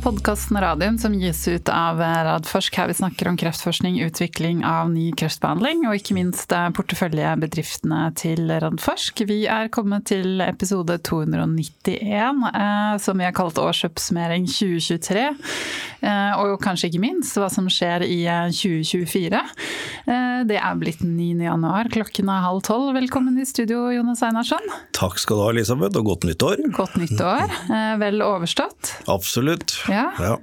podkasten Radium som gis ut av Radforsk, her vi snakker om kreftforskning, utvikling av ny kreftbehandling, og ikke minst porteføljebedriftene til Radforsk. Vi er kommet til episode 291, eh, som vi har kalt årsoppsummering 2023. Eh, og kanskje ikke minst hva som skjer i 2024. Eh, det er blitt 9. januar, klokken er halv tolv. Velkommen i studio, Jonas Einarsson. Takk skal du ha, Elisabeth, og godt nyttår. Godt nyttår. Vel overstått? Absolutt. Ja. ja.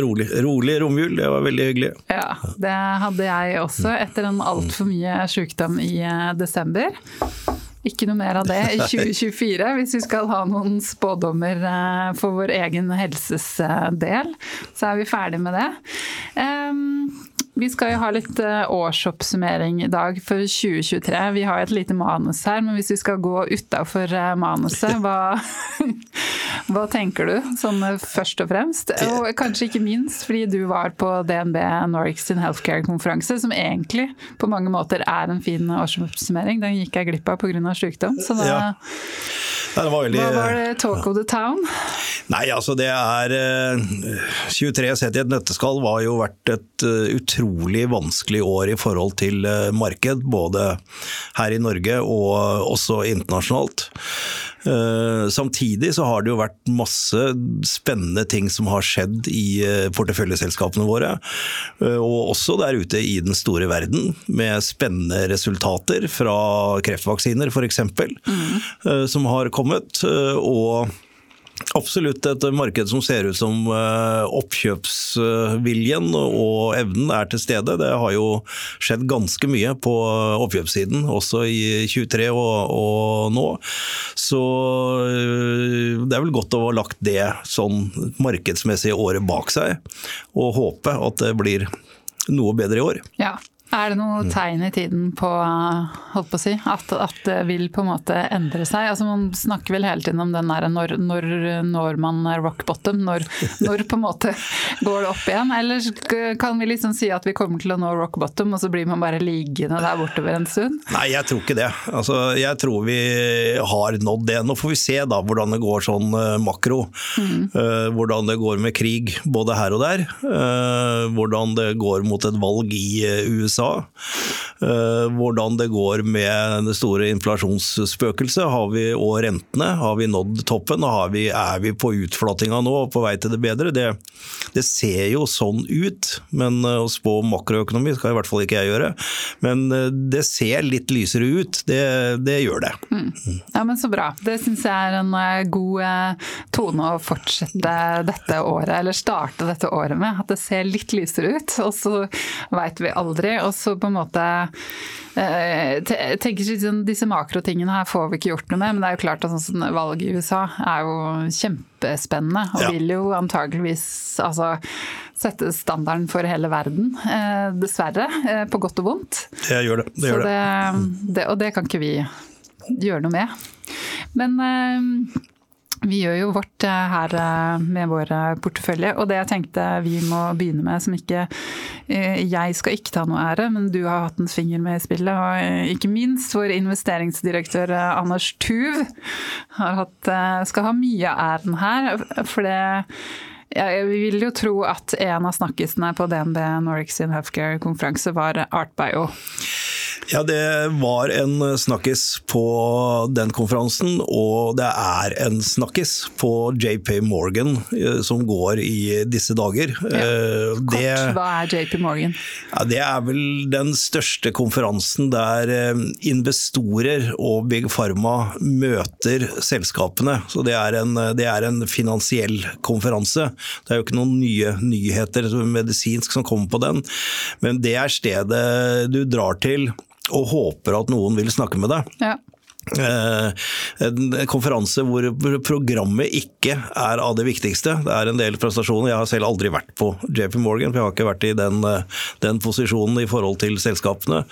Rolig, rolig romjul, det var veldig hyggelig. Ja, det hadde jeg også etter en altfor mye sykdom i eh, desember. Ikke noe mer av det i 2024, hvis vi skal ha noen spådommer eh, for vår egen helses eh, del. Så er vi ferdig med det. Vi skal jo ha litt årsoppsummering i dag for 2023. Vi har et lite manus her, men hvis vi skal gå utafor manuset, hva, hva tenker du, sånn først og fremst? Og kanskje ikke minst fordi du var på DNB Nordic healthcare-konferanse, som egentlig på mange måter er en fin årsoppsummering. Den gikk jeg glipp av pga. sykdom. Så da, ja. Var veldig... Hva var det talk of the town? Nei, altså det er 23 sett i et nøtteskall var jo vært et utrolig vanskelig år i forhold til marked, både her i Norge og også internasjonalt. Samtidig så har det jo vært masse spennende ting som har skjedd i porteføljeselskapene våre. Og også der ute i den store verden, med spennende resultater fra kreftvaksiner f.eks. Mm. Som har kommet. og Absolutt et marked som ser ut som oppkjøpsviljen og evnen er til stede. Det har jo skjedd ganske mye på oppkjøpssiden, også i 23 og, og nå. Så det er vel godt å ha lagt det sånn markedsmessige året bak seg, og håpe at det blir noe bedre i år. Ja, er det noe tegn i tiden på, holdt på å si, at, at, det vil på en måte endre seg? Altså Man snakker vel hele tiden om den der når, når, når man rock bottom, når, når, på en måte går det opp igjen? Eller kan vi liksom si at vi kommer til å nå rock bottom, og så blir man bare liggende der bortover en stund? Nei, jeg tror ikke det. Altså, jeg tror vi har nådd det. Nå får vi se da hvordan det går sånn makro. Mm. Uh, hvordan det går med krig både her og der. Uh, hvordan det går mot et valg i USA USA. Hvordan det går med det store inflasjonsspøkelset og rentene. Har vi nådd toppen? og vi, Er vi på utflatinga nå og på vei til det bedre? Det, det, ser jo sånn ut, men å spå makroøkonomi skal i hvert fall ikke jeg gjøre. Men det ser litt lysere ut, det, det gjør det. Mm. Ja, men Så bra. Det syns jeg er en god tone å fortsette dette året, eller starte dette året med. At det ser litt lysere ut. Og så veit vi aldri og så på en måte eh, tenker sånn, Disse makrotingene her får vi ikke gjort noe med, men det er jo klart at sånn, valget i USA er jo kjempespennende. Og ja. vil jo antageligvis altså, sette standarden for hele verden, eh, dessverre. Eh, på godt og vondt. Det gjør det. det, gjør det. det og det kan ikke vi gjøre noe med. Men vi gjør jo vårt eh, her eh, med vår eh, portefølje, og det jeg tenkte vi må begynne med, som ikke Jeg skal ikke ta noe ære, men du har hatt en finger med i spillet, og ikke minst vår investeringsdirektør Anders Tuv hatt, skal ha mye av æren her. For det jeg vil jo tro at en av snakkisene på DNB Nordic sin healthcare-konferanse var Artbio. Ja, det var en snakkis på den konferansen, og det er en snakkis på JP Morgan eh, som går i disse dager. Ja. Eh, Kort, det, hva er JP Morgan? Ja, det er vel den største konferansen der eh, investorer og Big Pharma møter selskapene. Så det er en, det er en finansiell konferanse. Det er jo ikke noen nye nyheter medisinsk som kommer på den, men det er stedet du drar til og håper at noen vil snakke med deg. Ja. Eh, en konferanse hvor programmet ikke er av det viktigste. Det er en del prestasjoner. Jeg har selv aldri vært på JP Morgan, for jeg har ikke vært i den, eh, den posisjonen i forhold til selskapene.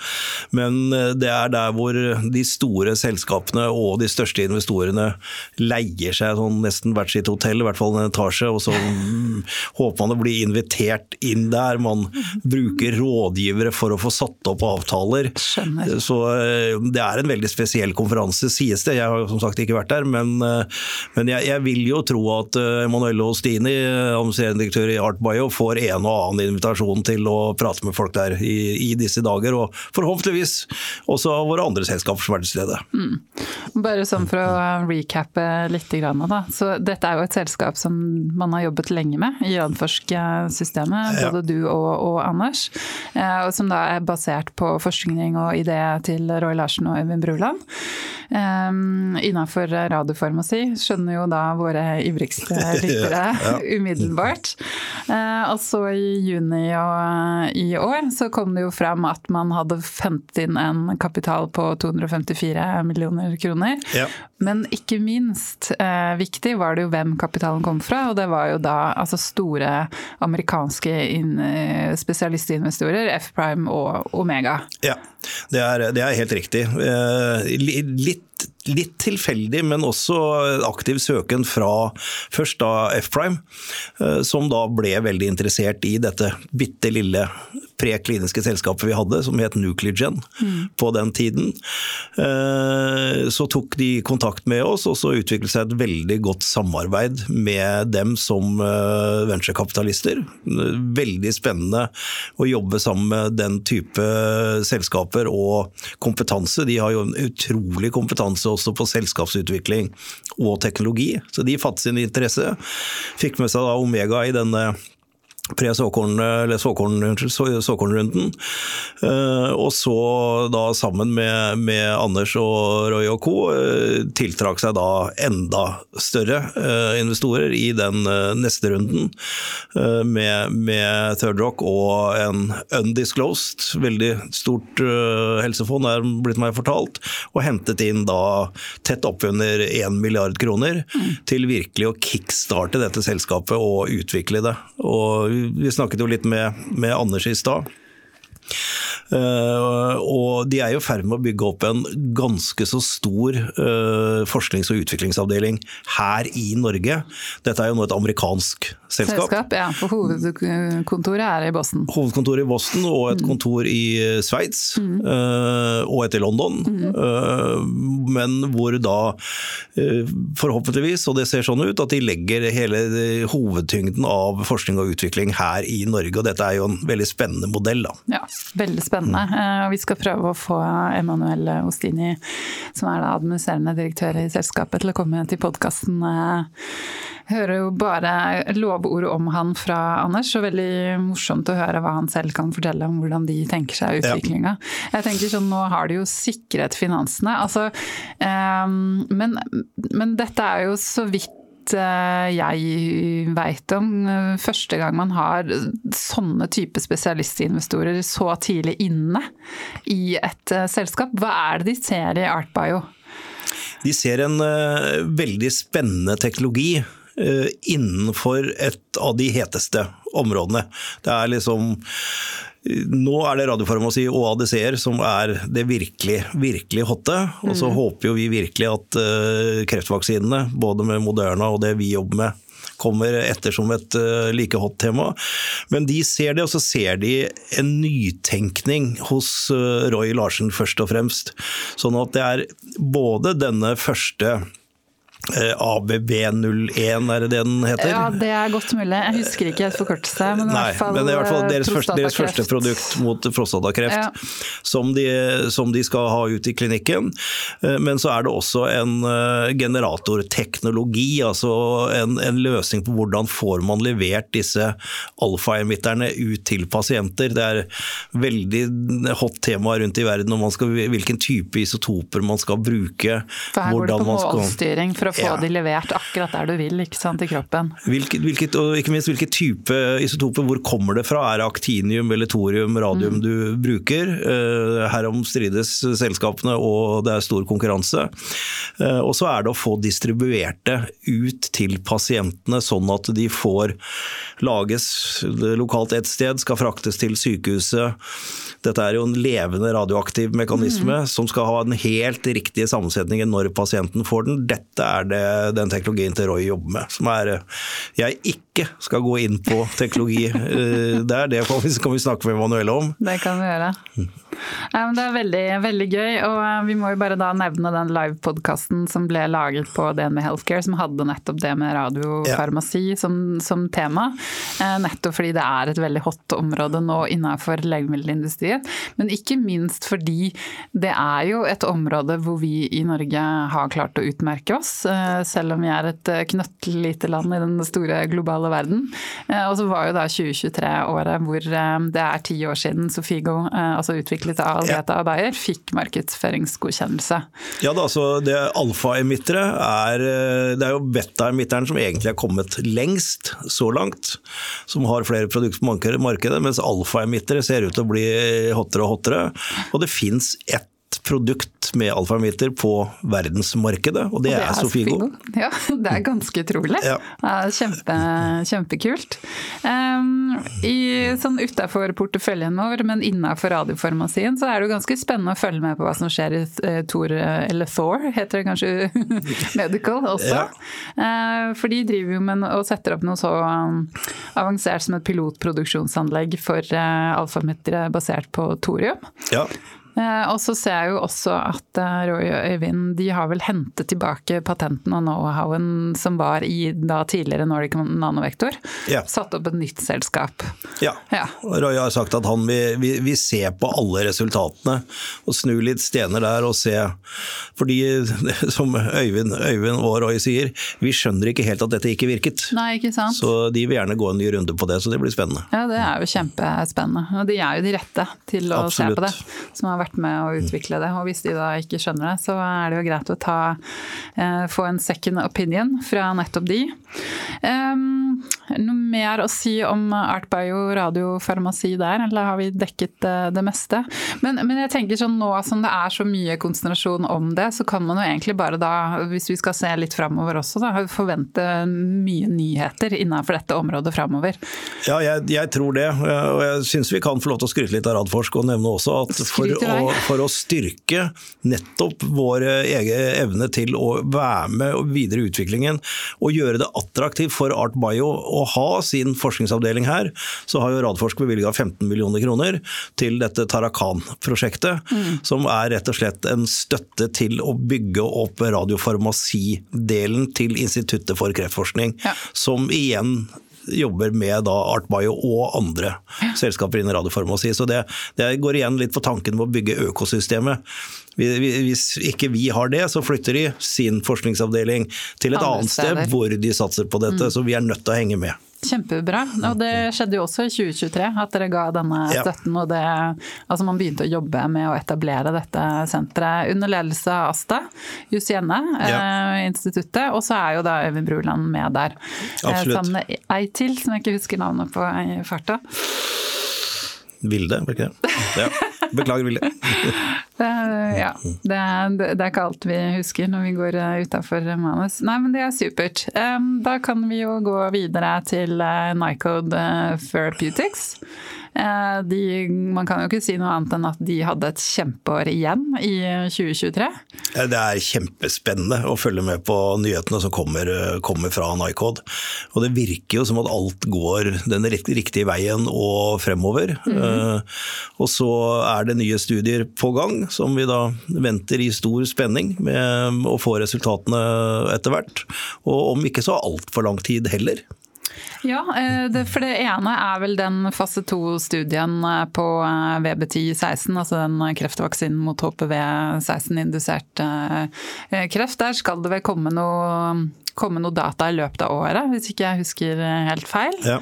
Men eh, det er der hvor de store selskapene og de største investorene leier seg sånn nesten hvert sitt hotell, i hvert fall en etasje, og så håper man å bli invitert inn der. Man bruker rådgivere for å få satt opp avtaler. Skjønner. Så det er en veldig spesiell konferanse konferanse, sies det. Jeg har som sagt ikke vært der. Men, men jeg, jeg, vil jo tro at Emanuele Ostini, administrerende direktør i Artbio, får en og annen invitasjon til å prate med folk der i, i disse dager. Og forhåpentligvis også av våre andre selskaper som er til stede. Mm. Bare sånn for å recappe litt, da. Så dette er jo et selskap som man har jobbet lenge med i Radforsk-systemet, både ja. du og, og Anders. Og som da er basert på forskning og idé til Roy Larsen og Øyvind Bruland. Um, Innafor radiofarmasi skjønner jo da våre ivrigste lyttere ja, umiddelbart. Uh, og så i juni og, i år så kom det jo fram at man hadde hentet inn en kapital på 254 millioner kroner. Ja. Men ikke minst uh, viktig var det jo hvem kapitalen kom fra, og det var jo da altså store amerikanske in, spesialistinvestorer, F-Prime og Omega. Ja, det er, det er helt riktig. Litt litt tilfeldig, men også aktiv søken fra først da F-Prime, eh, som da ble veldig interessert i dette bitte lille prekliniske selskapet vi hadde, som het Nuclegen mm. på den tiden. Eh, så tok de kontakt med oss, og så utviklet seg et veldig godt samarbeid med dem som eh, venturekapitalister. Veldig spennende å jobbe sammen med den type selskaper og kompetanse. De har jo en utrolig kompetanse også på selskapsutvikling og teknologi. Så de fattet sin interesse. Fikk med seg da Omega i denne pre-såkornrunden. Eh, og så da sammen med, med, Anders og Roy og co. Eh, tiltrakk seg da enda større eh, investorer i den neste runden. Med, med Third Rock og en undisclosed, veldig stort helsefond er blitt meg fortalt. Og hentet inn da tett oppunder 1 milliard kroner mm. til virkelig å kickstarte dette selskapet og utvikle det. Og vi snakket jo litt med, med Anders i stad. Uh, og de er i ferd med å bygge opp en ganske så stor uh, forsknings- og utviklingsavdeling her i Norge. Dette er jo nå et amerikansk selskap. selskap ja, for hovedkontoret er i Boston. Hovedkontoret i Boston og et mm. kontor i eh, Sveits mm. uh, og et i London. Mm. men hvor da forhåpentligvis, og det ser sånn ut, at de legger hele hovedtyngden av forskning og utvikling her i Norge. Og dette er jo en veldig spennende modell. da. Ja, veldig spennende og Mm. Eh, vi skal prøve å få Emanuel Ostini, som er administrerende direktør i selskapet, til å komme til podkasten. Hører jo bare lovord om han fra Anders, og veldig morsomt å høre hva han selv kan fortelle om hvordan de tenker seg utviklinga. Ja. Jeg tenker sånn, Nå har de jo sikret finansene. Altså, um, men, men dette er jo så vidt Eh, jeg veit om eh, første gang man har sånne type spesialistinvestorer så tidlig inne i et eh, selskap. Hva er det de ser i ArtBio? De ser en veldig spennende teknologi innenfor et av de heteste områdene. Det er liksom nå er det radiofarmasi og ADC-er som er det virkelig, virkelig hotte. Og så mm. håper jo vi virkelig at uh, kreftvaksinene, både med Moderna og det vi jobber med, kommer etter som et like hot tema. Men de ser det, og så ser de en nytenkning hos Roy Larsen først og fremst. Sånn at det er både denne første Eh, ABB01, er det det den heter? Ja, det er godt mulig. Jeg husker ikke helt forkortelse. Men, Nei, i fall, men i hvert fall deres, første, deres første produkt mot prostatakreft ja. som, de, som, de, skal ha ut i klinikken. Eh, men så er det også en eh, generatorteknologi, altså en, en løsning på hvordan får man levert disse alfa-emitterne ut til pasienter. Det er veldig hot tema rundt i verden om skal, hvilken type isotoper man skal bruke. For her går det på målstyring for å få ja. de levert akkurat der du vil ikke sant, i kroppen. Hvilket, hvilket, og ikke minst hvilken type isotoper, hvor kommer det fra? Er det aktinium eller thorium, radium mm. du bruker? Uh, herom strides selskapene og det er stor konkurranse. Uh, og så er det å få distribuert det ut til pasientene, sånn at de får lages lokalt et sted, skal fraktes til sykehuset. Dette er jo en levende radioaktiv mekanisme mm. som skal ha den helt riktige sammensetningen når pasienten får den. Dette er det den teknologien til Roy jobber med. Som er Jeg ikke skal gå inn på teknologi der, det kan vi snakke med Emanuelle om. Det kan vi gjøre. Ja, det er veldig, veldig gøy, og vi må jo bare da nevne den livepodkasten som ble laget på DNB Healthcare, som hadde nettopp det med radiofarmasi ja. som, som, tema. Nettopp fordi det er et veldig hot område nå innenfor legemiddelindustrien. Men ikke minst fordi det er jo et område hvor vi i Norge har klart å utmerke oss, selv om vi er et knøttlite land i den store globale verden. Og så var jo da 2023 året hvor det er ti år siden Sofigo, altså utviklet av Algeta ja. Bayer, fikk markedsføringsgodkjennelse. Ja, da, altså det alfa-emittere er Det er jo beta-emitteren som egentlig er kommet lengst så langt, som har flere produkter på markedet, mens alfa-emittere ser ut til å bli hottere og hottere. Og det fins ett produkt med alfamiter på verdensmarkedet, og det, og det er, er Sofigo. Sofigo. Ja, det er ganske utrolig. Ja. Kjempe, kjempekult. Um, i, sånn Utafor porteføljen vår, men innafor radiofarmasien, så er det jo ganske spennende å følge med på hva som skjer i uh, Tor, eller Thor, heter det kanskje Medical også. Ja. Uh, for de driver jo med og setter opp noe så um, avansert som et pilotproduksjonsanlegg for uh, alfamitere basert på thorium. Ja. Eh, og så ser jeg jo også at eh, Roy og Øyvind de har vel hentet tilbake patenten og know-howen som var i da tidligere Nordic Nanovektor. Ja. Satt opp et nytt selskap. Ja. ja. Roy har sagt at han vil, vil, vil, se på alle resultatene og snu litt stener der og se. Fordi, som Øyvind, Øyvind og Roy sier, vi skjønner ikke helt at dette ikke virket. Nei, ikke sant? Så de vil gjerne gå en ny runde på det, så det blir spennende. Ja, det er jo kjempespennende. Og de er jo de rette til å Absolutt. se på det. Som har vært vært med å utvikle det. Og hvis de da ikke skjønner det, så er det jo greit å ta, eh, få en second opinion fra nettopp de. Um, noe mer å si om Artbio radiofarmasi der, eller har vi dekket det, det meste? Men, men, jeg tenker sånn nå som det er så mye konsentrasjon om det, så kan man jo egentlig bare da, hvis vi skal se litt framover også, da, forvente mye nyheter innenfor dette området framover. Ja, jeg, jeg, tror det. Og jeg syns vi kan få lov til å skryte litt av Radforsk og nevne også at for å, for å styrke nettopp vår egen evne til å være med videre i utviklingen og gjøre det attraktivt for Art Bio å ha sin forskningsavdeling her, så har jo Radforsk bevilga 15 millioner kroner til dette Tarakan-prosjektet, mm. som er rett og slett en støtte til å bygge opp radiofarmasidelen til Instituttet for kreftforskning, ja. som igjen jobber med da ArtBio og andre selskaper innen radiofarmasi. Så det, det, går igjen litt på tanken med å bygge økosystemet. Hvis ikke vi har det, så flytter de sin forskningsavdeling til et annet sted hvor de satser på dette. Mm. Så vi er nødt til å henge med. Kjempebra. Og det skjedde jo også i 2023 at dere ga denne støtten. og det, altså Man begynte å jobbe med å etablere dette senteret under ledelse av Asta Jussienne, ja. eh, instituttet. Og så er jo da Øyvind Bruland med der. Eh, sammen med ei til, som jeg ikke husker navnet på i farta. Vilde, ble ikke det? Ja. Beklager, Vilde. ja, det det er, ikke alt vi husker når vi går eh, utafor manus. Nei, men det er supert. Da kan vi jo gå videre til eh, Nycode eh, Therapeutics. Eh, de, man kan jo ikke si noe annet enn at de hadde et kjempeår igjen i 2023. Det er kjempespennende å følge med på nyhetene som kommer, kommer fra Nycod. Og det virker jo som at alt går den riktige veien og fremover. Mm -hmm. Og så er det nye studier på gang som vi da venter i stor spenning med å få resultatene etter hvert. Og om ikke så altfor lang tid heller. Ja, eh, for det ene er vel den fase to-studien eh, på VB10-16, altså den kreftvaksinen mot HPV16-indusert kreft. Der skal det vel komme noe komme noe data i løpet av året, hvis ikke jeg husker helt feil. Ja.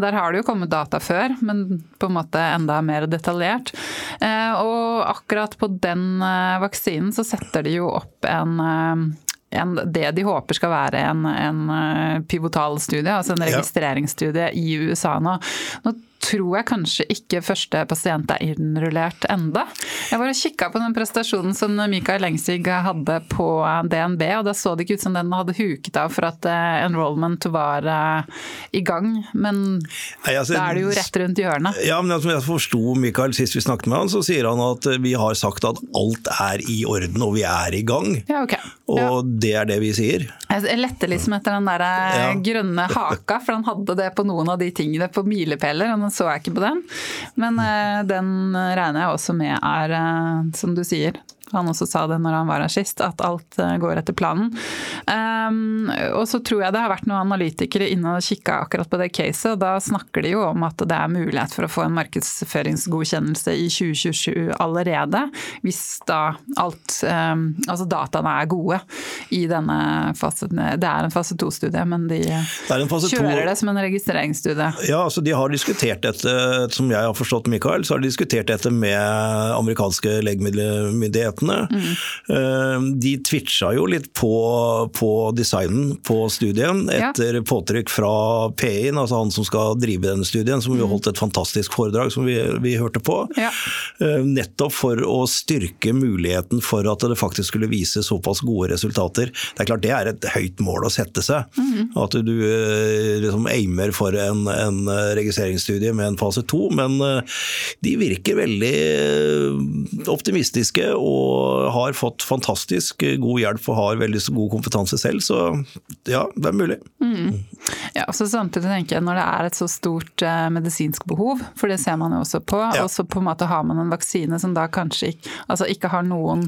Der har det jo kommet data før, men på en måte enda mer detaljert. Og akkurat på den vaksinen så setter de jo opp en en, det de håper skal være en, en eh, pivotal studie, altså en registreringsstudie i USA nå. Nå tror jeg kanskje ikke første pasient er innrullert enda. Jeg var og kikka på den prestasjonen som Mikael Lengsvig hadde på DNB, og da så det ikke ut som den hadde huket av for at eh, enrollment var eh, i gang. Men Nei, altså, da er det jo rett rundt hjørnet. Ja, men som jeg forsto Mikael sist vi snakket med han, så sier han at vi har sagt at alt er i orden og vi er i gang. Ja, okay. Og ja. det er det vi sier. Jeg lette liksom etter den der eh, ja. grønne haka, for han hadde det på noen av de tingene på milepæler. Så jeg ikke på den. Men uh, den regner jeg også med er, uh, som du sier, han også sa det når han var her sist, at alt eh, går etter planen. Um, og så tror jeg det har vært noen analytikere inne og kikka akkurat på det caset. og Da snakker de jo om at det er mulighet for å få en markedsføringsgodkjennelse i 2027 allerede. Hvis da alt um, Altså dataene er gode i denne fase Det er en fase to-studie, men de kjører det som en registreringsstudie. Ja, altså de har diskutert dette, som jeg har forstått Mikael, så har de diskutert dette med amerikanske legemiddelmyndighetene. myndighetene. Mm. De twitcha jo litt på, på, designen på studien etter ja. påtrykk fra PI-en, altså han som skal drive denne studien, som jo mm. holdt et fantastisk foredrag som vi, vi hørte på. Ja. Eh, nettopp for å styrke muligheten for at det faktisk skulle vise såpass gode resultater. Det er klart det er et høyt mål å sette seg. Mm. At du eh, liksom aimer for en, en registreringsstudie med en fase to, men de virker veldig optimistiske og har fått fantastisk god hjelp og har veldig god kompetanse selv. Så ja, det er mulig. Mm. Ja, så Samtidig tenker jeg når det er et så stort eh, medisinsk behov, for det ser man jo også på, ja. og så på en måte har man en vaksine som da kanskje ikke, altså ikke har noen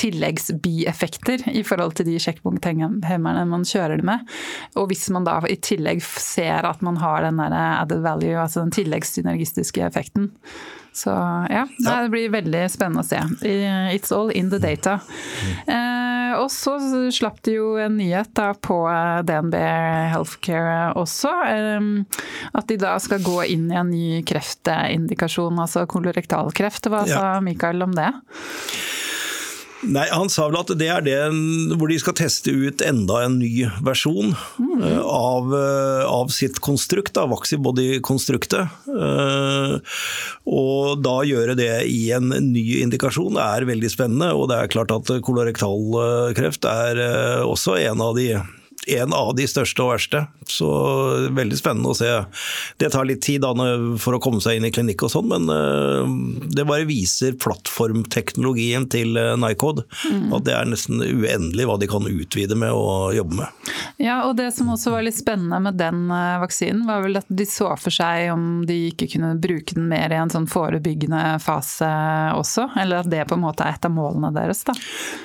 tilleggsbieffekter i forhold til de sjekkpunkthemmerne man kjører det med. Og hvis man da i tillegg ser at man har den der added value, altså den tilleggssynergistiske effekten, så ja, det blir veldig spennende å se. It's all in the data. Eh, og så slapp de jo en nyhet da på eh, DNB Healthcare også. Eh, at de da skal gå inn i en ny kreftindikasjon, altså kolorektalkreft. Hva sa Mikael om det? Nei, Han sa vel at det er det hvor de skal teste ut enda en ny versjon mm. av, eh, av, sitt konstrukt, av Vaxibody-konstruktet. Uh, og da gjøre det i en ny indikasjon er veldig spennende. Og det er klart at kolorektalkreft er også en av de en av de største og verste. Så veldig spennende å se. Det tar litt tid da, for å komme seg inn i klinikk og sånn, men eh, det bare viser plattformteknologien til eh, Nycode. Mm. At det er nesten uendelig hva de kan utvide med og jobbe med. Ja, og det som også var litt spennende med den eh, vaksinen, var vel at de så for seg om de ikke kunne bruke den mer i en sånn forebyggende fase også? Eller at det på en måte er et av målene deres? da?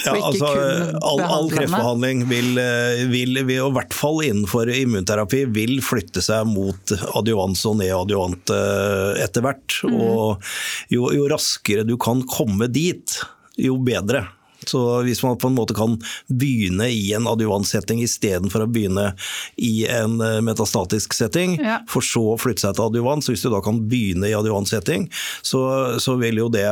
Ja, altså all, all kreftbehandling vil, vil, vil og i hvert fall innenfor immunterapi, vil flytte seg mot adjuvans og neadjuvant eh, etter hvert. Mm. Og jo, jo raskere du kan komme dit, jo bedre. Så hvis man på en måte kan begynne i en adjuvantsetting istedenfor å begynne i en eh, metastatisk setting, ja. for så å flytte seg til adjuvant, så hvis du da kan begynne i adjuvantsetting, så, så vil jo det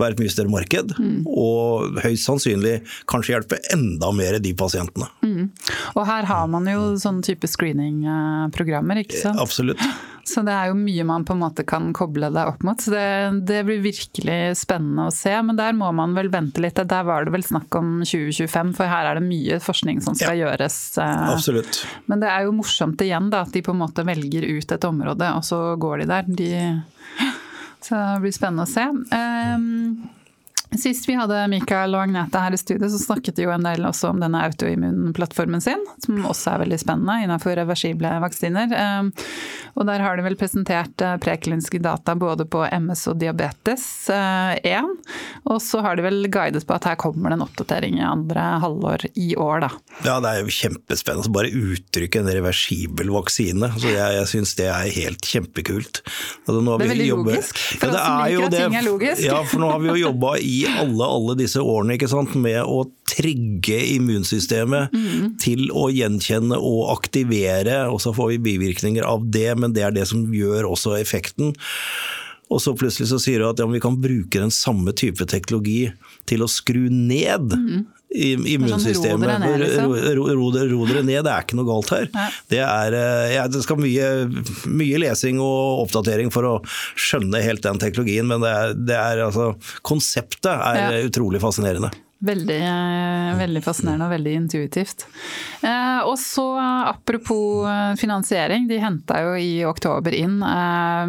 være et mye større marked. Mm. Og høyst sannsynlig kanskje hjelpe enda mer de pasientene. Mm. Og her har man jo sånn type screeningprogrammer, ikke sant? Absolutt. Så det er jo mye man på en måte kan koble det opp mot. Så det, det, blir virkelig spennende å se. Men der må man vel vente litt. Der var det vel snakk om 2025, for her er det mye forskning som skal ja, gjøres. Eh. Absolutt. Men det er jo morsomt igjen da, at de på en måte velger ut et område, og så går de der. De, så det blir spennende å se. Um, Sist vi hadde Mikael og Agnete her i studio, så snakket de jo en del også om denne autoimmunplattformen sin, som også er veldig spennende innenfor reversible vaksiner. Ehm, og der har de vel presentert eh, prekliniske data både på MS og diabetes 1. Eh, og så har de vel guidet på at her kommer det en oppdatering i andre halvår i år, da. Ja, det er jo kjempespennende. Bare uttrykke en reversibel vaksine. Så jeg, jeg syns det er helt kjempekult. Altså, det er veldig jobbet... logisk. For ja, oss som liker at ting er logisk. Ja, for nå har vi jo jobba i alle, alle disse årene med å trigge immunsystemet mm. til å gjenkjenne og aktivere, og så får vi bivirkninger av det, men det er det som gjør også effekten. Og så plutselig så sier du at ja, vi kan bruke den samme type teknologi til å skru ned mm. Immunsystemet. Sånn ro dere liksom. ro, ro, ro, ro ned, det er ikke noe galt her. Det, er, eh, ja, det skal mye, mye lesing og oppdatering for å skjønne helt den teknologien, men det er, det er altså Konseptet er Ja. utrolig fascinerende. Veldig, eh, veldig fascinerende og veldig intuitivt. Eh, og så apropos eh, finansiering, de henta jo i oktober inn eh,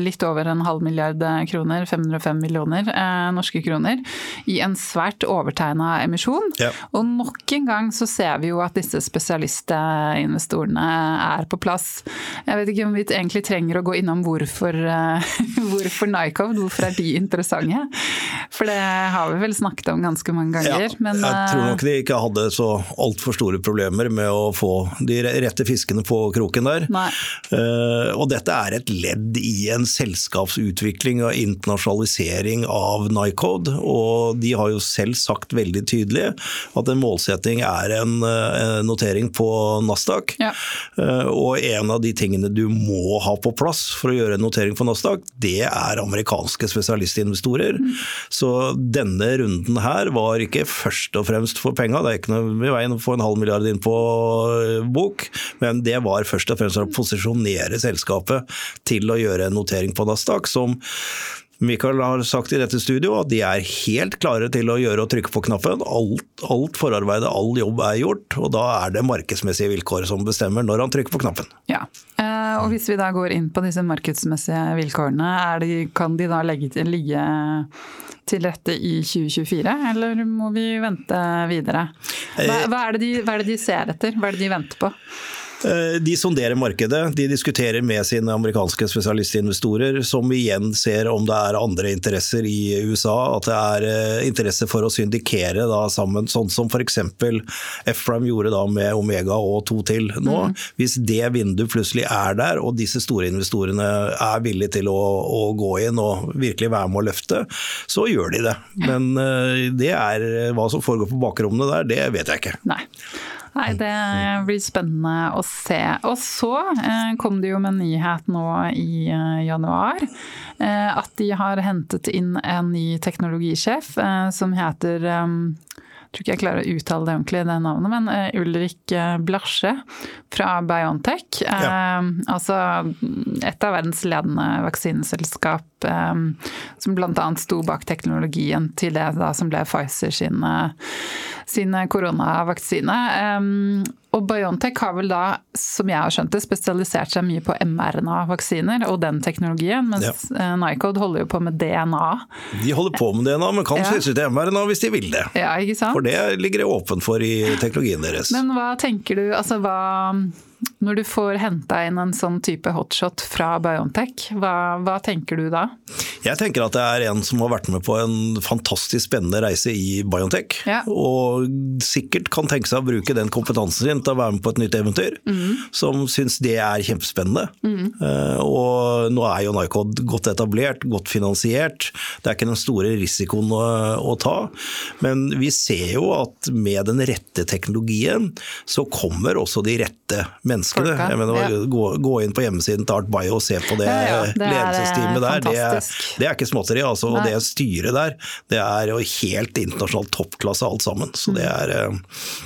litt over en halv milliard kroner, 505 millioner eh, norske kroner, i en svært overtegna emisjon. Ja. Og nok en gang så ser vi jo at disse spesialistinvestorene er på plass. Jeg vet ikke om vi egentlig trenger å gå innom hvorfor, hvorfor Nycov, hvorfor er de interessante? For det har vi vel snakket om ganske mange ganger. men, jeg tror eh, nok de ikke hadde så altfor store problemer med å få de rette fiskene på kroken der. Eh, og dette er et ledd i en selskapsutvikling og internasjonalisering av Nycode. Og de har jo selv sagt veldig tydelig at en målsetting er en uh, notering på Nasdaq. Ja. Uh, og en av de tingene du må ha på plass for å gjøre en notering på Nasdaq, det er amerikanske spesialistinvestorer. Så denne runden her var ikke først og fremst for penga, det er ikke noe i veien å få en halv milliard inn på eh, bok, men det var først og fremst å posisjonere selskapet til å gjøre en notering på Nasdaq, som Michael har sagt i dette studio at de er helt klare til å gjøre og trykke på knappen. Alt, alt forarbeidet, all jobb er gjort, og da er det markedsmessige vilkår som bestemmer når han trykker på knappen. Ja. Eh, og hvis vi da går inn på disse markedsmessige vilkårene, de, kan de da legge til, ligge til rette i 2024, eller må vi vente videre? Hva, hva, er det de, hva er det de ser etter? Hva er det de venter på? Eh, De sonderer markedet, de diskuterer med sine amerikanske spesialistinvestorer, som igjen ser om det er andre interesser i USA, at det er eh, interesse for å syndikere da sammen, sånn som f.eks. Efram gjorde da med Omega og to til nå. Hvis det vinduet plutselig er der, og disse store investorene er villige til å, å gå inn og virkelig være med å løfte, så gjør de det. Men eh, det er hva som foregår på bakrommene der, det vet jeg ikke. Nei. Nei, det blir spennende å se. Og så eh, kom det jo med en nyhet nå i eh, januar. Eh, at de har hentet inn en ny teknologisjef som heter tror ikke jeg klarer å uttale det ordentlig, det navnet, men eh, Ulrik eh, Blasje fra Biontech. Eh, Altså et av verdens ledende vaksineselskap eh, som bl.a. sto bak teknologien til det da, som ble Pfizer sin, eh, sin koronavaksine. Eh, og Biontech har vel da, som jeg har skjønt det, spesialisert seg mye på mRNA-vaksiner og den teknologien, mens ja. Nycode holder jo på med DNA. De holder på med DNA, men kan Ja. skifte til mRNA hvis de vil det. Ja, ikke sant? For det ligger det åpent for i teknologien deres. Men hva tenker du, altså hva Når du får henta inn en sånn type hotshot fra Biontech, hva, hva tenker du da? Jeg tenker at det er en som har vært med på en fantastisk spennende reise i Biontech. Ja. Og sikkert kan tenke seg å bruke den kompetansen sin til å være med på et nytt eventyr. Som syns det er kjempespennende. Mm. og nå er jo Nycod godt etablert, godt finansiert. Det er ikke den store risikoen å, å ta. Men vi ser jo at med den rette teknologien, så kommer også de rette menneskene. Folka, Jeg mener, ja. gå, gå inn på hjemmesiden til Art Bio og se på det, Ja, det ledelsesteamet der. Det er, det er ikke småtteri. Altså, og det styret der, det er jo helt internasjonalt toppklasse alt sammen. Så det er, eh,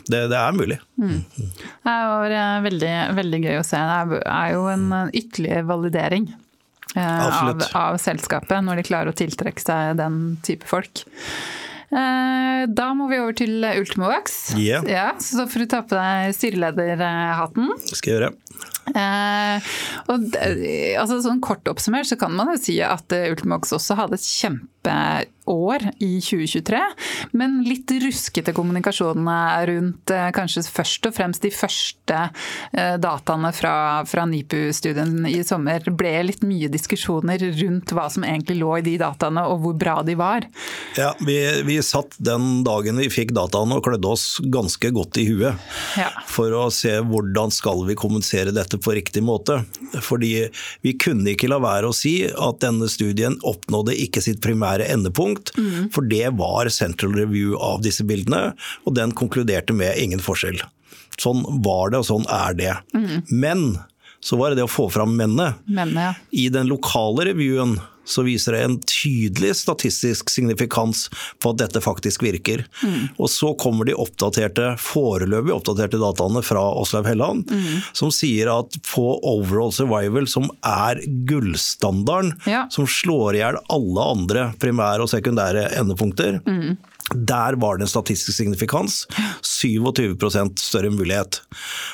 det, det er mulig. Det var eh, veldig, veldig gøy å se. Det er- jo en eh, ytterligere validering eh, av, av selskapet, når de klarer å tiltrekke seg den type folk. Eh, Da må vi over til Ultimovax. Yeah. Ja, så får du ta på deg styrelederhatten. Skal jeg gjøre. Eh, og altså sånn Kort oppsummert så kan man jo si at Ultimox også hadde et kjempeår i 2023, men litt ruskete kommunikasjon rundt eh, kanskje først og fremst de første eh, dataene fra, fra NIPU-studien i sommer. Ble litt mye diskusjoner rundt hva som egentlig lå i de dataene og hvor bra de var. Ja, vi, vi satt den dagen vi fikk dataene og klødde oss ganske godt i huet. Ja. For å se hvordan skal vi kommunisere dette på riktig måte. Fordi vi kunne ikke la være å si at denne studien oppnådde ikke sitt primære endepunkt. For det var central review av disse bildene, og den konkluderte med ingen forskjell. Sånn var det, og sånn er det. Men så var det det å få fram mennene. Mennene, ja. I den lokale revyen så viser det en tydelig statistisk signifikans på at dette faktisk virker. Mm. Og så kommer de oppdaterte, foreløpig oppdaterte dataene fra Åslaug Helland, mm. som sier at på overall survival, som er gullstandarden, ja. som slår i hjel alle andre primære og sekundære endepunkter, mm der var det en statistisk signifikans. 27% større mulighet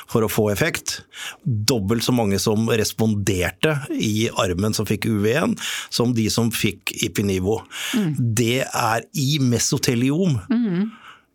for å få effekt. Dobbelt så mange som responderte i armen som fikk UV1, som de som fikk Ipinivo. Mm. Det er i mesoteliom. Mm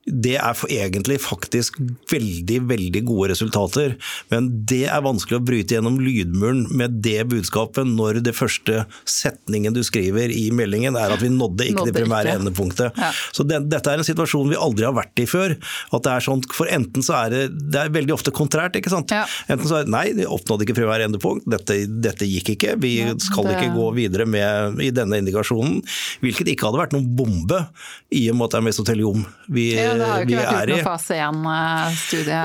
det er egentlig faktisk veldig, veldig gode resultater. Men det er vanskelig å bryte gjennom lydmuren med det budskapet når det første setningen du skriver i meldingen er at vi nådde ikke nådde det primære endepunktet. Ja. Så det, dette er en situasjon vi aldri har vært i før. At det er sånn, for enten så er det, det er veldig ofte kontrært, ikke sant. Ja. Enten så er det nei, vi oppnådde ikke primære endepunkt, dette, dette gikk ikke. Vi ja, skal det... ikke gå videre med i denne indikasjonen. Hvilket ikke hadde vært noen bombe i og med at det er mesoteliom vi, ja, det har jo ikke vært uten noe fase 1-studie.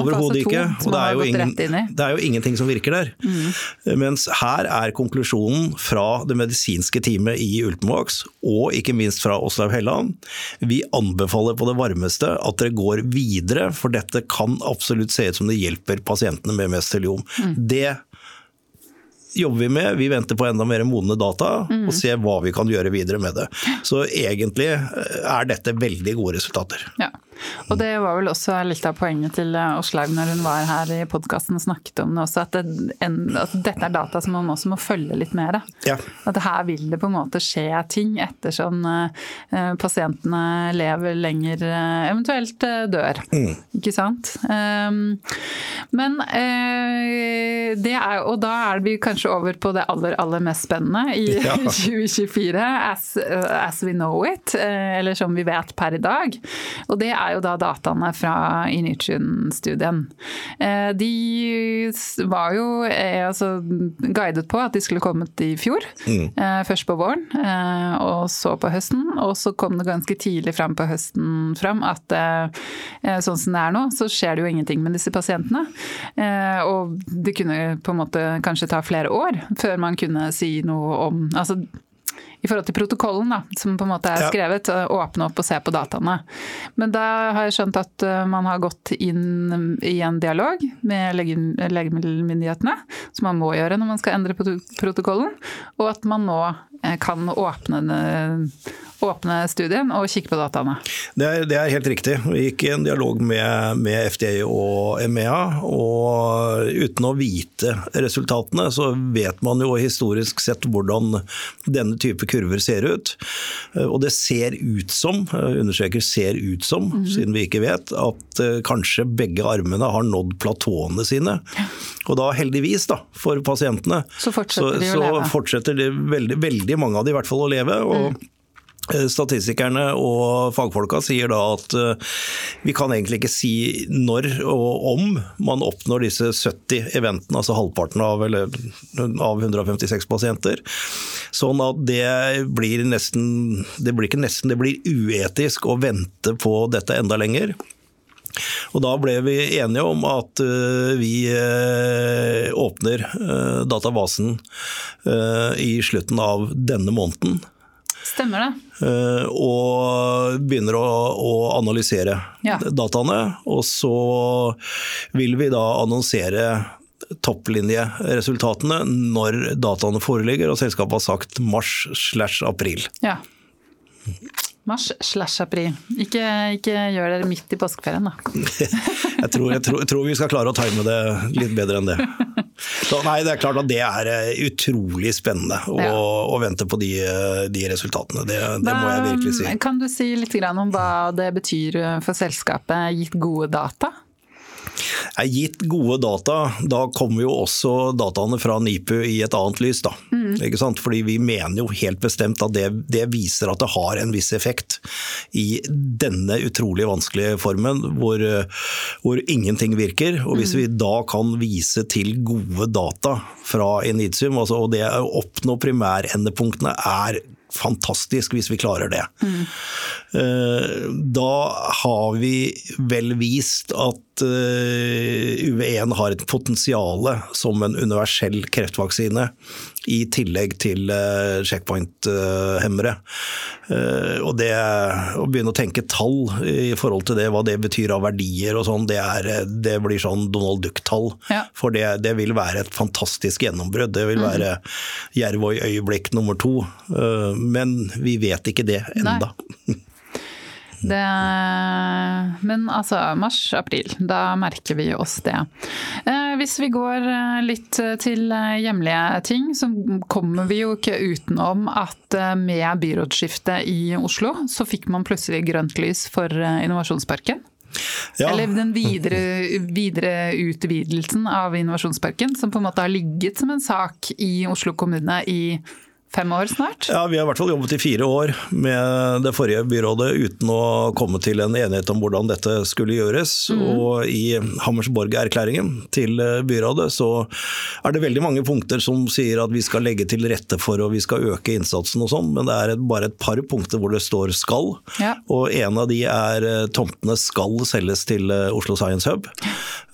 Overhodet ikke. Og det er, jo ingen, det er jo ingenting som virker der. Mm. Mens her er konklusjonen fra det medisinske teamet i Ultimovax, og ikke minst fra Åslaug Helland, vi anbefaler på det varmeste at dere går videre, for dette kan absolutt se ut som det hjelper pasientene med mesoteliom. Mm. Det jobber vi med. Vi venter på enda mer modne data mm. og ser hva vi kan gjøre videre med det. Så egentlig eh, er dette veldig gode resultater. Ja. Og det var vel også litt av poenget til Åslaug når hun var her i podkasten og snakket om det også, at, det, en, at, dette er data som man også må følge litt mer. Ja. At her vil det på en måte skje ting ettersom uh, pasientene lever lenger, uh, eventuelt dør. Mm. Ikke sant. Um, men det er Og da er vi kanskje over på det aller, aller mest spennende i ja. 2024, as, as, we know it, eller som vi vet per i dag. Og det er er jo da dataene fra Initium-studien. Eh, de var jo eh, altså, guidet på at de skulle kommet i fjor. Mm. Eh, først på våren, og så på høsten. Og så kom det ganske tidlig fram på høsten fram at sånn som det er nå, så skjer det jo ingenting med disse pasientene. Og det kunne på en måte kanskje ta flere år før man kunne si noe om altså i forhold til protokollen da, som på en måte er skrevet, åpne opp og se på dataene. Men da har jeg skjønt at eh, man har gått inn i en dialog med legemiddelmyndighetene, som man må gjøre når man skal endre protokollen, og at man nå eh, kan åpne åpne studien og kikke på dataene? Det er, det er, helt riktig. Vi gikk i en dialog med, med FDA og EMEA. og Uten å vite resultatene, så vet man jo historisk sett hvordan denne type kurver ser ut. Og det ser ut som, understreker ser ut som, mm siden vi ikke vet, at eh, kanskje begge armene har nådd platåene sine. Og da heldigvis, da, for pasientene, så fortsetter de å leve. Så fortsetter de veldig, veldig mange av de i hvert fall å leve. og mm. Eh, statistikerne og fagfolka sier da at eh, vi kan egentlig ikke si når og om man oppnår disse 70 eventene, altså halvparten av, eller, av 156 pasienter. Sånn at det blir nesten Det blir ikke nesten, det blir uetisk å vente på dette enda lenger. Og Da ble vi enige om at eh, vi åpner databasen i slutten av denne måneden. Stemmer det. Eh, og begynner å, å analysere ja. dataene. Og så vil vi da annonsere topplinjeresultatene når dataene foreligger og selskapet har sagt mars slash april. Ja. Mars slash april. Ikke, ikke, gjør dere midt i påskeferien, da. jeg, tror, jeg, tror, jeg, tror, vi skal klare å time det litt bedre enn det. Så nei, Det er klart at det er eh, utrolig spennende å, ja. å vente på de, de resultatene. Det, det må jeg virkelig si. Kan du si litt om hva det betyr for selskapet, gitt gode data? Er gitt gode data, da kommer jo også dataene fra NIPU i et annet lys. da. Mm. Ikke sant? Fordi vi mener jo helt bestemt at det, det, viser at det har en viss effekt i denne utrolig vanskelige formen hvor, hvor ingenting virker. Og hvis mm. vi da kan vise til gode data fra Initium, altså, og det å oppnå primærendepunktene er fantastisk hvis vi klarer det. Mm. Da har vi vel vist at at UV1 har et potensial som en universell kreftvaksine, i tillegg til checkpoint-hemmere. Og det å begynne å tenke tall i forhold til det, hva det betyr av verdier og sånn, det, det, blir sånn Donald Duck-tall. Ja. For det, det, vil være et fantastisk gjennombrudd. Det vil mm. være Jervøy-øyeblikk nummer to. Men vi vet ikke det enda. Det, men altså mars-april, da merker vi oss det. Eh, hvis vi går eh, litt til hjemlige ting, så kommer vi jo ikke utenom at eh, med byrådsskiftet i Oslo, så fikk man plutselig grønt lys for Innovasjonsparken. Ja. Eller den videre, videre, utvidelsen av Innovasjonsparken, som på en måte har ligget som en sak i Oslo kommune i fem år snart? Ja, Vi har i hvert fall jobbet i fire år med det forrige byrådet uten å komme til en enighet om hvordan dette skulle gjøres. Mm. Og i Hammersborg-erklæringen til byrådet så er det veldig mange punkter som sier at vi skal legge til rette for og vi skal øke innsatsen og sånn, men det er bare et par punkter hvor det står 'skal'. Ja. Og en av de er eh, tomtene skal selges til eh, Oslo Science Hub.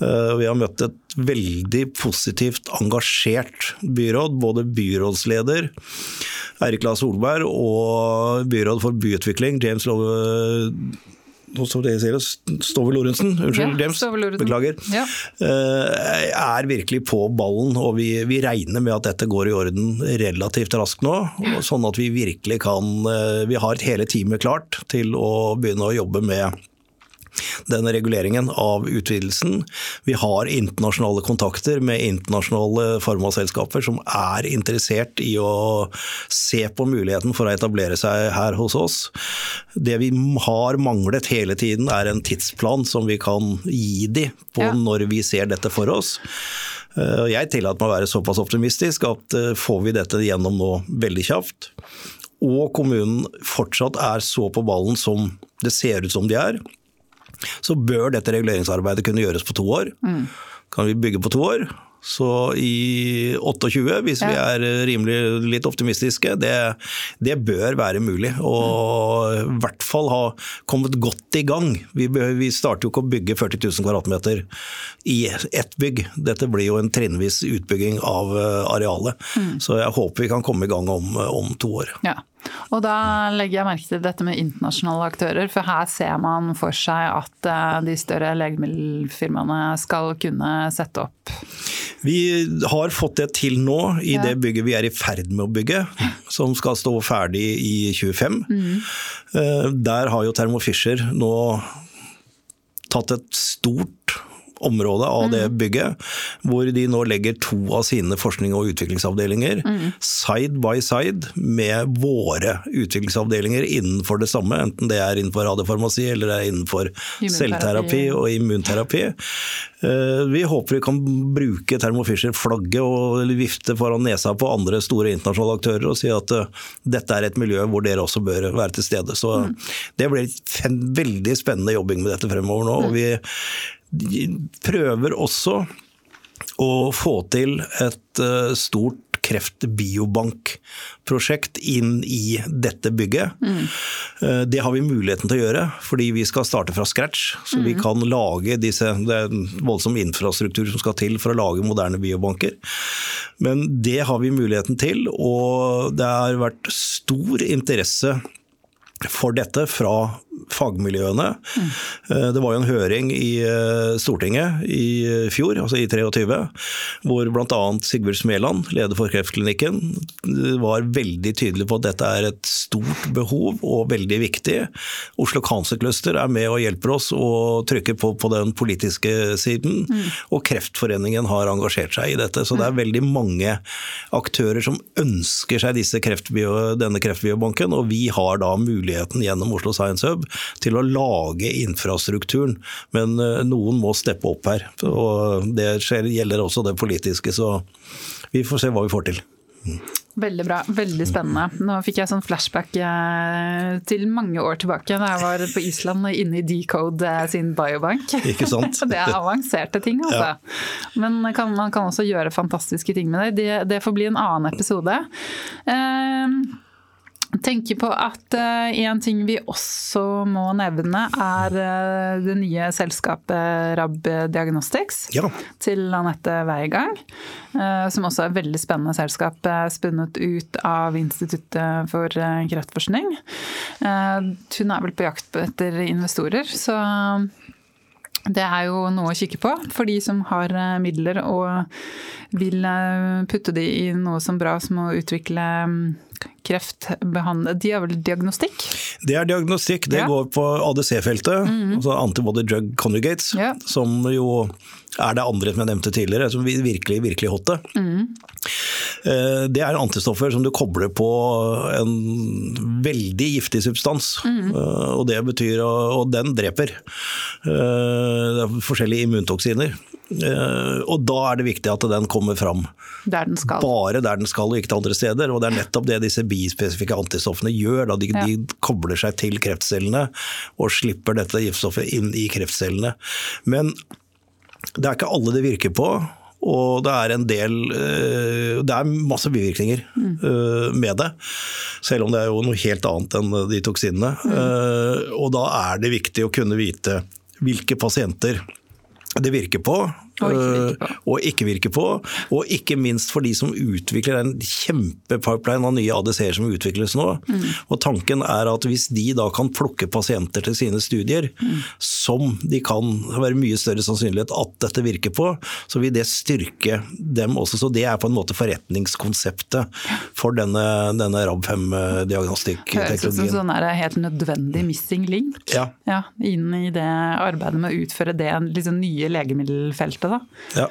Eh, vi har møtt et veldig positivt engasjert byråd. Både byrådsleder Eirik La Solberg og byråd for byutvikling James Love Stove Lorentzen, unnskyld, ja, James, beklager, ja. Eh, er virkelig på ballen. Og vi, vi, regner med at dette går i orden relativt raskt nå. Sånn at vi virkelig kan eh, Vi har hele teamet klart til å begynne å jobbe med denne reguleringen av utvidelsen. Vi har internasjonale kontakter med internasjonale farmaselskaper som er interessert i å se på muligheten for å etablere seg her hos oss. Det vi har manglet hele tiden er en tidsplan som vi kan gi de på ja. når vi ser dette for oss. Eh, jeg tillater meg å være såpass optimistisk at eh, får vi dette gjennom nå veldig kjapt, og kommunen fortsatt er så på ballen som det ser ut som de er, så bør dette reguleringsarbeidet kunne gjøres på to år. Mm. Kan vi bygge på to år? Så i 28, hvis ja. vi er rimelig litt optimistiske, det, det bør være mulig. Og i hvert fall ha kommet godt i gang. Vi, vi starter jo ikke å bygge 40 000 kvadratmeter i ett bygg. Dette blir jo en trinnvis utbygging av eh, arealet. Mm. Så jeg håper vi kan komme i gang om, om to år. Ja. Og da legger jeg merke til dette med internasjonale aktører, for her ser man for seg at eh, de større legemiddelfirmaene skal kunne sette opp Vi har fått det til nå i ja. det bygget vi er i ferd med å bygge, som skal stå ferdig i 25. Mm. Eh, der har jo Thermo Fisher nå tatt et stort område av det mm. bygget, hvor de nå legger to av sine forskning- og utviklingsavdelinger mm. side by side med våre utviklingsavdelinger innenfor det samme, enten det er innenfor radiofarmasi eller det er innenfor selvterapi og immunterapi. Eh, vi håper vi kan bruke Thermo Fisher-flagget og vifte foran nesa på andre store internasjonale aktører og si at eh, dette er et miljø hvor dere også bør være til stede. Så mm. Det blir en veldig spennende jobbing med dette fremover nå. og vi prøver også å få til et eh, stort kreftbiobankprosjekt inn i dette bygget. Mm. Det har vi muligheten til å gjøre, fordi vi skal starte fra scratch. Så mm. vi kan lage disse Det er en voldsom infrastruktur som skal til for å lage moderne biobanker. Men det har vi muligheten til, og det har vært stor interesse for dette fra fagmiljøene. Mm. Det var jo en høring i eh, Stortinget i fjor, altså i 23, hvor bl.a. Sigurd Smeland, leder for Kreftklinikken, var veldig tydelig på at dette er et stort behov og veldig viktig. Oslo Cancer Cluster er med og hjelper oss å trykke på på den politiske siden. Mm. Og Kreftforeningen har engasjert seg i dette. Så det er veldig mange aktører som ønsker seg kreftbio, denne kreftbiobanken, og vi har da muligheten gjennom Oslo Science Hub til å lage infrastrukturen. Men eh, noen må steppe opp her. og Det gjelder også det politiske. Så vi får se hva vi får til. Veldig bra, veldig spennende. Nå fikk jeg sånn flashback eh, til mange år tilbake da jeg var på Island og inne i Decode eh, sin biobank. Ikke sant? det er avanserte ting, altså. Ja. Men kan, man kan også gjøre fantastiske ting med det. Det, det får bli en annen episode. Eh, tenker på at uh, en ting vi også må nevne, er uh, det nye selskapet RAB Diagnostics Ja. til Anette Weigang. Uh, som også er et veldig spennende selskap, spunnet ut av Instituttet for kreftforskning. Hun er vel på jakt etter investorer, så det er jo noe å kikke på for de som har midler og vil putte de i noe som bra som å utvikle um, De har vel diagnostikk? Det er diagnostikk. Det Ja. går på ADC-feltet, altså Antibody Drug Conjugates, Ja. som jo er det andre som jeg nevnte tidligere, som virkelig, virkelig hotte. Mm. Det er antistoffer som du kobler på en veldig giftig substans. Mm. Og det betyr, og den dreper. Eh, Det er forskjellige immuntoksiner. Eh, Og da er det viktig at den kommer fram Der den skal. bare der den skal og ikke til andre steder. Og det er nettopp det disse bispesifikke antistoffene gjør. De, Ja. de kobler seg til kreftcellene og slipper dette giftstoffet inn i kreftcellene. Men det er ikke alle det virker på. Og det er en del eh, Det er masse bivirkninger mm. med det. Selv om det er jo noe helt annet enn de toksinene. Mm. Og da er det viktig å kunne vite hvilke pasienter det virker på, Og ikke virke på. eh, og ikke virker på. Og ikke minst for de som utvikler en kjempepipeline av nye ADC-er som utvikles nå. Og tanken er at hvis de da kan plukke pasienter til sine studier som de kan være mye større sannsynlighet at dette virker på, så vil det styrke dem også. Så det er på en måte forretningskonseptet for denne, denne Høres ut som RAB5-diagnostikkteknologien. sånn er helt nødvendig missing link. Ja. Ja, inn i det arbeidet med å utføre det liksom nye legemiddelfeltet. Da. Ja.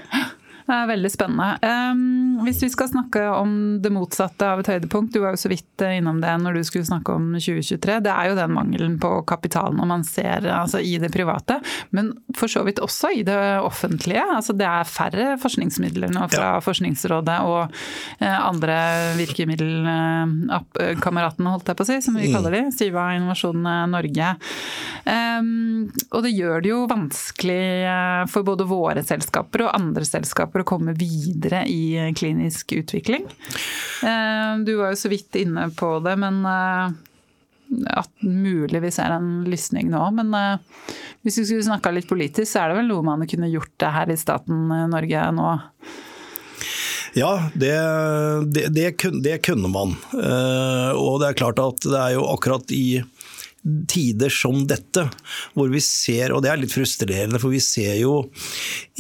Det er veldig spennende. Um, hvis vi skal snakke om det motsatte av et høydepunkt, du var jo så vidt eh, innom det når du skulle snakke om 2023. Det er jo den mangelen på kapital når man ser altså, i det private, men for så vidt også i det offentlige. Altså, det er færre forskningsmidler nå fra Forskningsrådet og eh, andre virkemiddelkameratene, holdt jeg på å si, som vi kaller de. Siva Innovasjon Norge. Um, og det gjør det jo vanskelig eh, for både våre selskaper og andre selskaper å komme videre i klinisk utvikling. Eh, Du var jo så vidt inne på det, men eh, at mulig vi ser en lysning nå. Men eh, hvis vi skulle snakka litt politisk, så er det vel noe man kunne gjort det her i staten Norge nå? Ja, det, det, det, kunne, det kunne man. Og det er klart at det er jo akkurat i tider som dette, hvor vi ser, og det er litt frustrerende, for vi ser jo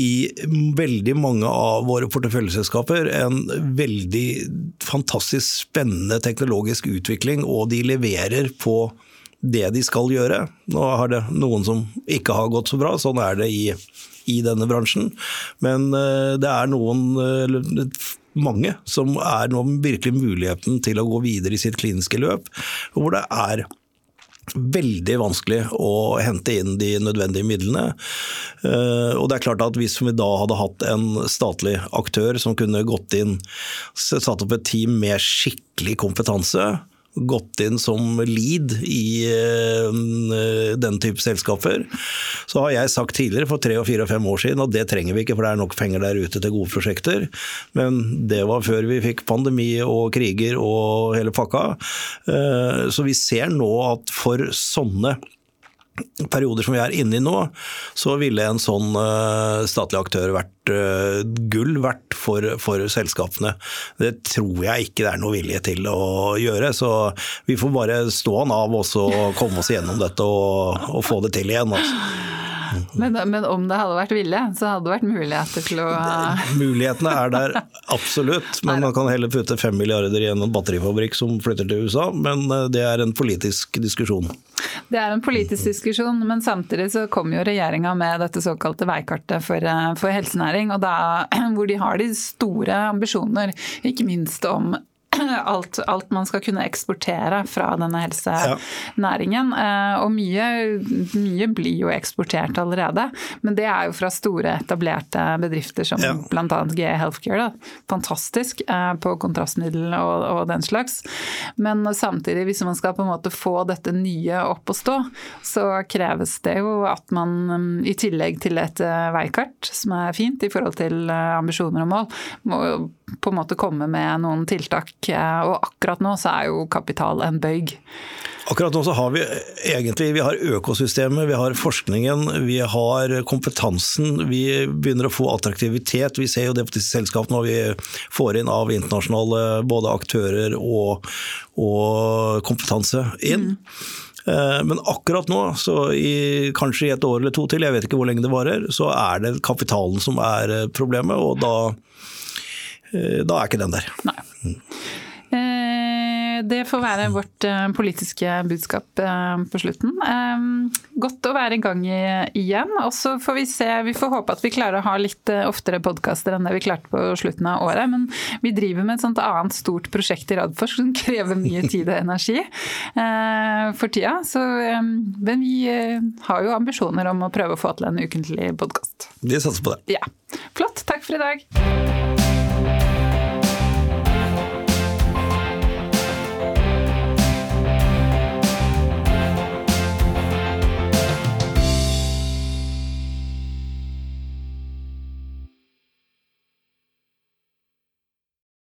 i veldig mange av våre porteføljeselskaper en veldig fantastisk spennende teknologisk utvikling, og de leverer på det de skal gjøre. Nå har det noen som ikke har gått så bra, sånn er det i, i denne bransjen. Men eh, det er noen, eh, mange, som er nå virkelig muligheten til å gå videre i sitt kliniske løp, hvor det er veldig vanskelig å hente inn de nødvendige midlene. Eh, Og det er klart at Hvis vi da hadde hatt en statlig aktør som kunne gått inn, satt opp et team med skikkelig kompetanse, gått inn som lead i eh, den type selskaper, så har jeg sagt tidligere, for tre, og fire og fem år siden, at det trenger vi ikke, for det er nok penger der ute til gode prosjekter. Men det var før vi fikk pandemi og kriger og hele pakka. Eh, Så vi ser nå at for sånne perioder som vi er inne i nå, så ville en sånn eh, statlig aktør vært eh, gull verdt for, for selskapene. Det tror jeg ikke det er noe vilje til å gjøre, så vi får bare stå han av og komme oss gjennom dette og, og få det til igjen. Altså. Men, men om det hadde vært ville, så hadde det vært muligheter til å Mulighetene er der absolutt, men man kan heller putte fem milliarder i en batterifabrikk som flytter til USA, men eh, det er en politisk diskusjon. Det er en politisk diskusjon, men samtidig så kom jo regjeringa med dette såkalte veikartet for, eh, for helsenæring, og da, hvor de har de store ambisjoner, ikke minst om alt, alt man skal kunne eksportere fra denne helsenæringen. Ja. Og mye, mye blir jo eksportert allerede, men det er jo fra store etablerte bedrifter som Ja. bl.a. GE Healthcare. Da. Fantastisk eh, på kontrastmiddel og, og den slags. Men samtidig, hvis man skal på en måte få dette nye opp å stå, så kreves det jo at man mm, i tillegg til et eh, veikart, som er fint i forhold til eh, ambisjoner og mål, må på en måte komme med noen tiltak. Og akkurat nå så er jo kapital en bøyg. Akkurat nå så har vi egentlig vi har økosystemet, vi har forskningen, vi har kompetansen. Vi begynner å få attraktivitet. Vi ser jo det på disse selskapene når vi får inn av internasjonale både aktører og, og kompetanse inn. Mm. Men akkurat nå, så i, kanskje i et år eller to til, jeg vet ikke hvor lenge det varer, så er det kapitalen som er eh, problemet. Og da, eh, da er ikke den der. Nei. Mm det får være vårt eh, politiske budskap eh, på slutten. Godt å være i gang igjen. Og så får vi se, vi får håpe at vi klarer å ha litt eh, oftere podkaster enn det vi klarte på slutten av året. Men vi driver med et sånt annet stort prosjekt i Radforsk som krever mye tid og energi for tida. Så, men vi har jo ambisjoner om å prøve å få til en ukentlig podkast. Vi satser på det. Ja. Flott. Takk for i dag.